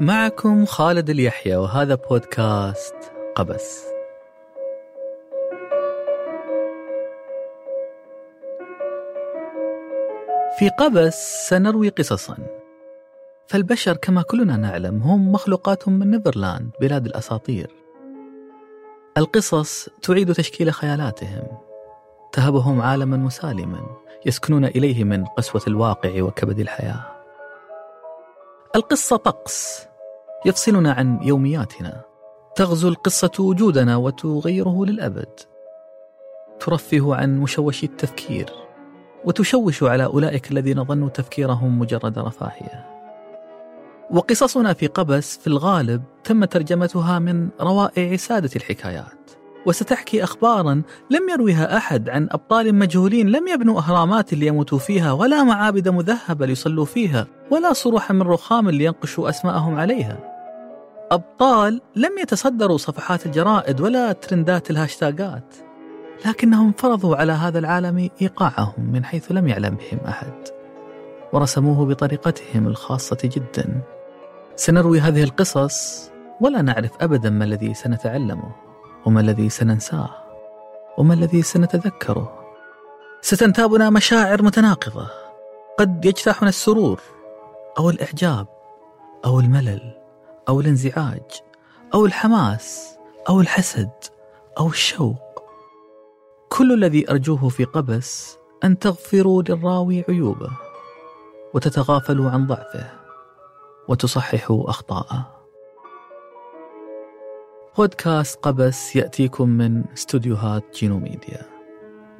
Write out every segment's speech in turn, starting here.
معكم خالد اليحيى وهذا بودكاست قبس. في قبس سنروي قصصا. فالبشر كما كلنا نعلم هم مخلوقات من نيفرلاند بلاد الأساطير. القصص تعيد تشكيل خيالاتهم. تهبهم عالما مسالما يسكنون إليه من قسوة الواقع وكبد الحياة. القصة طقس. يفصلنا عن يومياتنا. تغزو القصة وجودنا وتغيره للأبد. ترفه عن مشوشي التفكير. وتشوش على أولئك الذين ظنوا تفكيرهم مجرد رفاهية. وقصصنا في قبس في الغالب تم ترجمتها من روائع سادة الحكايات. وستحكي أخبارا لم يرويها أحد عن أبطال مجهولين لم يبنوا أهرامات ليموتوا فيها ولا معابد مذهبة ليصلوا فيها ولا صروحا من رخام لينقشوا أسماءهم عليها. أبطال لم يتصدروا صفحات الجرائد ولا ترندات الهاشتاجات لكنهم فرضوا على هذا العالم إيقاعهم من حيث لم يعلم بهم أحد ورسموه بطريقتهم الخاصة جدا. سنروي هذه القصص ولا نعرف أبدا ما الذي سنتعلمه. وما الذي سننساه؟ وما الذي سنتذكره؟ ستنتابنا مشاعر متناقضة. قد يجتاحنا السرور أو الإعجاب أو الملل أو الانزعاج أو الحماس أو الحسد أو الشوق. كل الذي أرجوه في قبس أن تغفروا للراوي عيوبه وتتغافلوا عن ضعفه وتصححوا أخطاءه. بودكاست قبس يأتيكم من استوديوهات جينو ميديا.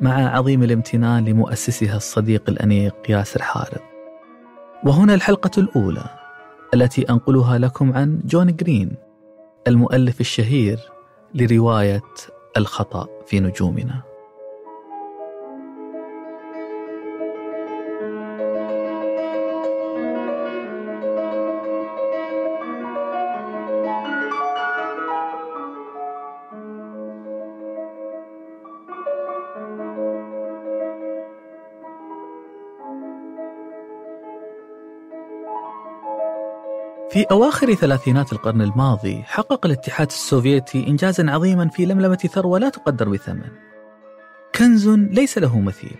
مع عظيم الامتنان لمؤسسها الصديق الأنيق ياسر حارب وهنا الحلقة الأولى التي أنقلها لكم عن جون جرين المؤلف الشهير لرواية الخطأ في نجومنا. في أواخر ثلاثينات القرن الماضي حقق الاتحاد السوفيتي إنجازا عظيما في لملمة ثروة لا تقدر بثمن. كنز ليس له مثيل.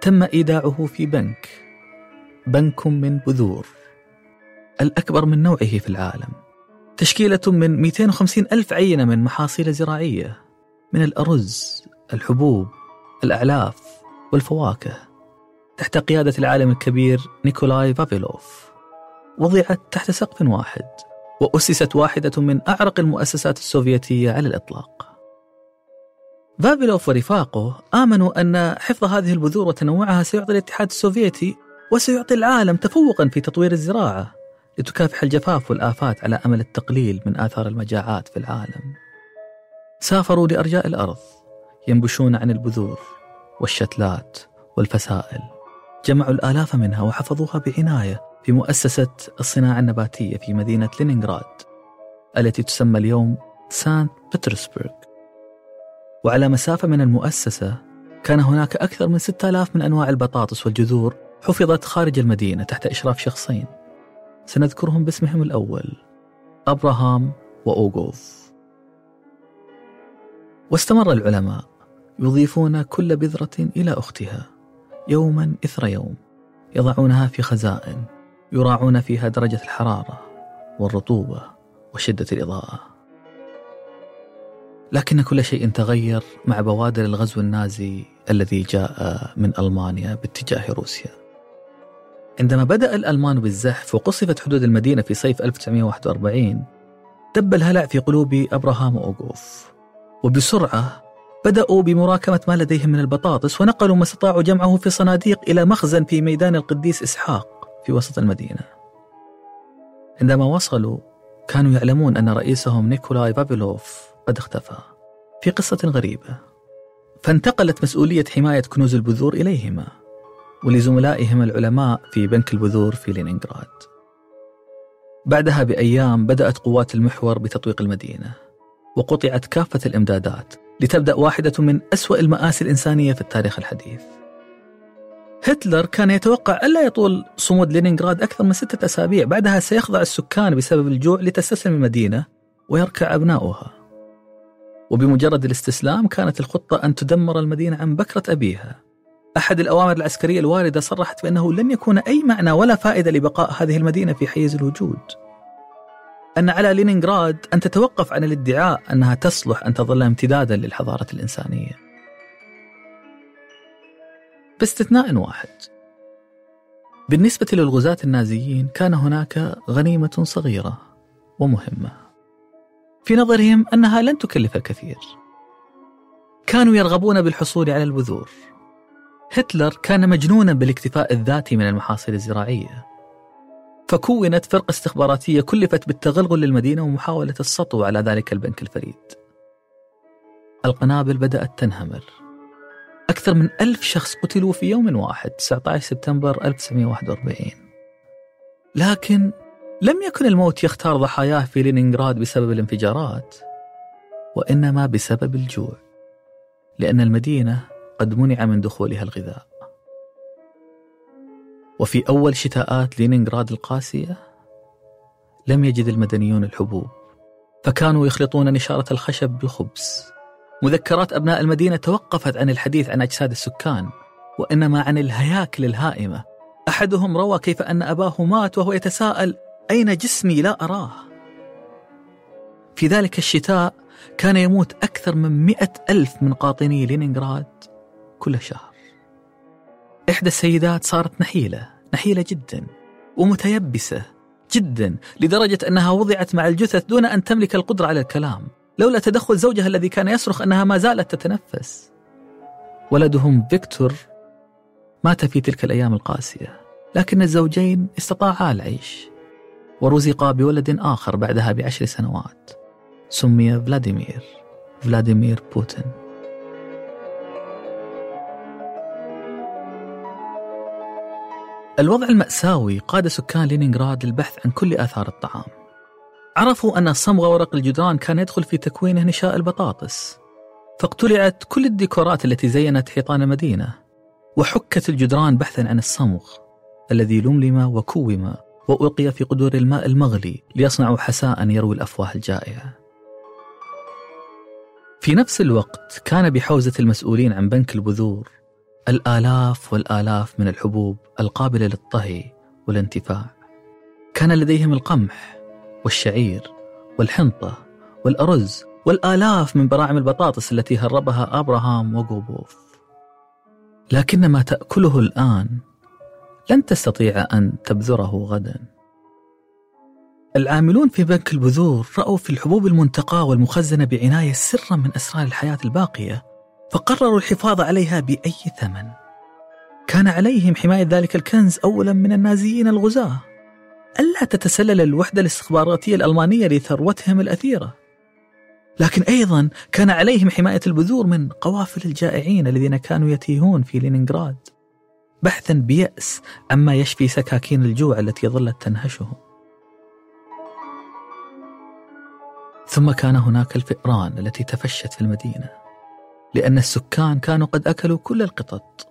تم إيداعه في بنك. بنك من بذور. الأكبر من نوعه في العالم. تشكيلة من 250 ألف عينة من محاصيل زراعية. من الأرز الحبوب الأعلاف والفواكه. تحت قيادة العالم الكبير نيكولاي فافيلوف. وضعت تحت سقف واحد وأسست واحدة من أعرق المؤسسات السوفيتية على الإطلاق. فافيلوف ورفاقه آمنوا أن حفظ هذه البذور وتنوعها سيعطي الاتحاد السوفيتي وسيعطي العالم تفوقا في تطوير الزراعة لتكافح الجفاف والآفات على أمل التقليل من آثار المجاعات في العالم. سافروا لأرجاء الأرض. ينبشون عن البذور والشتلات والفسائل. جمعوا الآلاف منها وحفظوها بعناية في مؤسسة الصناعة النباتية في مدينة لينينغراد التي تسمى اليوم سانت بطرسبرغ. وعلى مسافة من المؤسسة كان هناك أكثر من 6000 من أنواع البطاطس والجذور حفظت خارج المدينة تحت إشراف شخصين. سنذكرهم باسمهم الأول أبراهام وأوغوف. واستمر العلماء يضيفون كل بذرة إلى أختها يوما إثر يوم يضعونها في خزائن يراعون فيها درجة الحرارة والرطوبة وشدة الإضاءة. لكن كل شيء تغير مع بوادر الغزو النازي الذي جاء من ألمانيا باتجاه روسيا. عندما بدأ الألمان بالزحف وقصفت حدود المدينة في صيف 1941 دب الهلع في قلوب أبراهام وأوغوف وبسرعة بدأوا بمراكمة ما لديهم من البطاطس ونقلوا ما استطاعوا جمعه في صناديق إلى مخزن في ميدان القديس إسحاق في وسط المدينة. عندما وصلوا كانوا يعلمون أن رئيسهم نيكولاي بابلوف قد اختفى في قصة غريبة. فانتقلت مسؤولية حماية كنوز البذور إليهما ولزملائهم العلماء في بنك البذور في لينينغراد. بعدها بأيام بدأت قوات المحور بتطويق المدينة وقطعت كافة الإمدادات لتبدأ واحدة من أسوأ المآسي الإنسانية في التاريخ الحديث. هتلر كان يتوقع ألا يطول صمود لينينغراد أكثر من ستة أسابيع بعدها سيخضع السكان بسبب الجوع لتستسلم المدينة ويركع أبناؤها. وبمجرد الاستسلام كانت الخطة أن تدمر المدينة عن بكرة أبيها. أحد الأوامر العسكرية الواردة صرحت بأنه لن يكون أي معنى ولا فائدة لبقاء هذه المدينة في حيز الوجود. أن على لينينغراد أن تتوقف عن الادعاء أنها تصلح أن تظل امتدادا للحضارة الإنسانية. باستثناء واحد. بالنسبة للغزاة النازيين كان هناك غنيمة صغيرة ومهمة. في نظرهم أنها لن تكلف الكثير. كانوا يرغبون بالحصول على البذور هتلر كان مجنونا بالاكتفاء الذاتي من المحاصيل الزراعية. فكونت فرقة استخباراتية كلفت بالتغلغل للمدينة ومحاولة السطو على ذلك البنك الفريد. القنابل بدأت تنهمر. أكثر من ألف شخص قتلوا في يوم واحد 19 سبتمبر 1941 لكن لم يكن الموت يختار ضحاياه في لينينغراد بسبب الانفجارات وإنما بسبب الجوع لأن المدينة قد منع من دخولها الغذاء. وفي أول شتاءات لينينغراد القاسية لم يجد المدنيون الحبوب فكانوا يخلطون نشارة الخشب بالخبز. مذكرات أبناء المدينة توقفت عن الحديث عن أجساد السكان وإنما عن الهياكل الهائمة. أحدهم روى كيف أن أباه مات وهو يتساءل أين جسمي؟ لا أراه. في ذلك الشتاء كان يموت أكثر من مئة ألف من قاطني لينينغراد كل شهر. إحدى السيدات صارت نحيلة نحيلة جدا ومتيبسة جدا لدرجة أنها وضعت مع الجثث دون أن تملك القدرة على الكلام لولا تدخل زوجها الذي كان يصرخ أنها ما زالت تتنفس. ولدهم فيكتور مات في تلك الأيام القاسية لكن الزوجين استطاعا العيش ورزقا بولد آخر بعدها بعشر سنوات سمي فلاديمير فلاديمير بوتين. الوضع المأساوي قاد سكان لينينغراد للبحث عن كل آثار الطعام. عرفوا أن صمغ ورق الجدران كان يدخل في تكوينه نشاء البطاطس. فاقتلعت كل الديكورات التي زينت حيطان المدينة وحكت الجدران بحثا عن الصمغ الذي لملم وكوم وألقي في قدور الماء المغلي ليصنعوا حساء يروي الأفواه الجائعة في نفس الوقت كان بحوزة المسؤولين عن بنك البذور الآلاف والآلاف من الحبوب القابلة للطهي والانتفاع. كان لديهم القمح والشعير والحنطة والأرز والآلاف من براعم البطاطس التي هربها أبراهام وغوبوف لكن ما تأكله الآن لن تستطيع أن تبذره غدا. العاملون في بنك البذور رأوا في الحبوب المنتقاة والمخزنة بعناية سرا من أسرار الحياة الباقية فقرروا الحفاظ عليها بأي ثمن. كان عليهم حماية ذلك الكنز أولا من النازيين الغزاة. ألا تتسلل الوحدة الاستخباراتية الألمانية لثروتهم الأثيرة. لكن أيضا كان عليهم حماية البذور من قوافل الجائعين الذين كانوا يتيهون في لينينغراد. بحثا بيأس عما يشفي سكاكين الجوع التي ظلت تنهشهم. ثم كان هناك الفئران التي تفشت في المدينة. لأن السكان كانوا قد أكلوا كل القطط.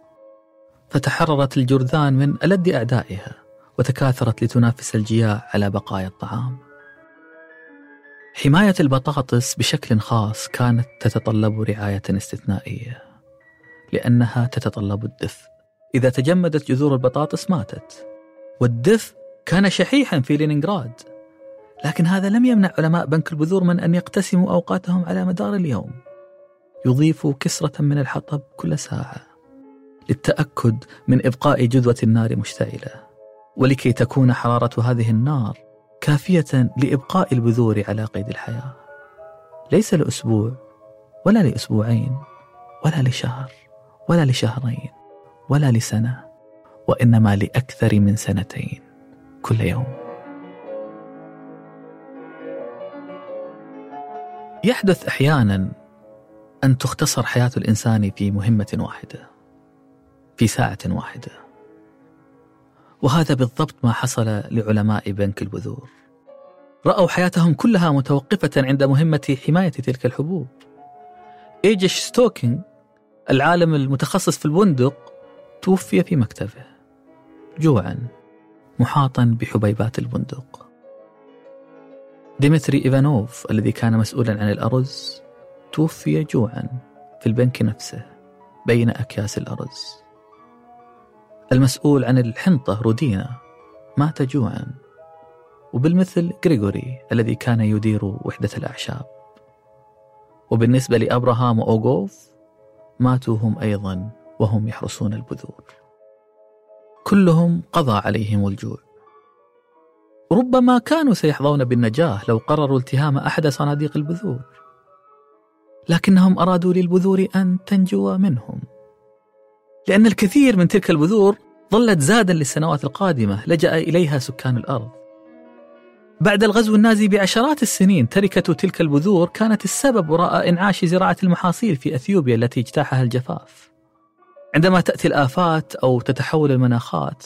فتحررت الجرذان من ألد أعدائها وتكاثرت لتنافس الجياع على بقايا الطعام. حماية البطاطس بشكل خاص كانت تتطلب رعاية استثنائية لأنها تتطلب الدفء إذا تجمدت جذور البطاطس ماتت والدفء كان شحيحا في لينينغراد. لكن هذا لم يمنع علماء بنك البذور من أن يقتسموا أوقاتهم على مدار اليوم. يضيفوا كسرة من الحطب كل ساعة للتأكد من إبقاء جذوة النار مشتعلة ولكي تكون حرارة هذه النار كافية لإبقاء البذور على قيد الحياة. ليس لأسبوع ولا لأسبوعين ولا لشهر ولا لشهرين ولا لسنة وإنما لأكثر من سنتين كل يوم. يحدث أحيانا أن تختصر حياة الإنسان في مهمة واحدة في ساعة واحدة. وهذا بالضبط ما حصل لعلماء بنك البذور. رأوا حياتهم كلها متوقفة عند مهمة حماية تلك الحبوب. ايجش ستوكينج العالم المتخصص في البندق توفي في مكتبه. جوعا محاطا بحبيبات البندق. ديمتري إيفانوف الذي كان مسؤولا عن الأرز توفي جوعا في البنك نفسه بين أكياس الأرز. المسؤول عن الحنطة رودينا مات جوعا وبالمثل غريغوري الذي كان يدير وحدة الأعشاب. وبالنسبة لأبراهام وأوغوف ماتوا هم أيضا وهم يحرسون البذور. كلهم قضى عليهم الجوع. ربما كانوا سيحظون بالنجاة لو قرروا التهام أحد صناديق البذور. لكنهم أرادوا للبذور أن تنجو منهم. لأن الكثير من تلك البذور ظلت زادا للسنوات القادمة لجأ إليها سكان الأرض. بعد الغزو النازي بعشرات السنين تركة تلك البذور كانت السبب وراء إنعاش زراعة المحاصيل في أثيوبيا التي اجتاحها الجفاف. عندما تأتي الآفات أو تتحول المناخات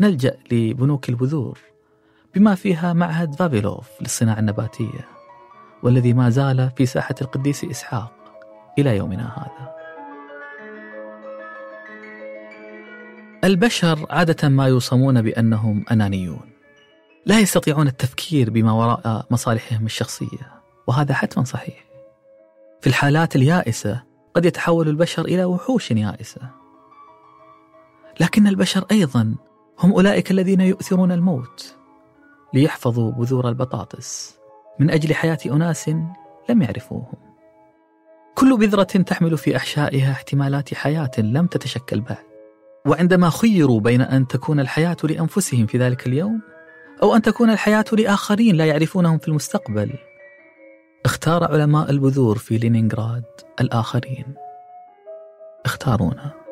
نلجأ لبنوك البذور بما فيها معهد فافيلوف للصناعة النباتية. والذي ما زال في ساحة القديس إسحاق إلى يومنا هذا. البشر عادة ما يوصمون بأنهم أنانيون. لا يستطيعون التفكير بما وراء مصالحهم الشخصية وهذا حتما صحيح. في الحالات اليائسة قد يتحول البشر إلى وحوش يائسة. لكن البشر أيضا هم أولئك الذين يؤثرون الموت ليحفظوا بذور البطاطس. من أجل حياة أناس لم يعرفوهم. كل بذرة تحمل في أحشائها احتمالات حياة لم تتشكل بعد. وعندما خيروا بين أن تكون الحياة لأنفسهم في ذلك اليوم أو أن تكون الحياة لآخرين لا يعرفونهم في المستقبل اختار علماء البذور في لينينغراد الآخرين. اختارونا.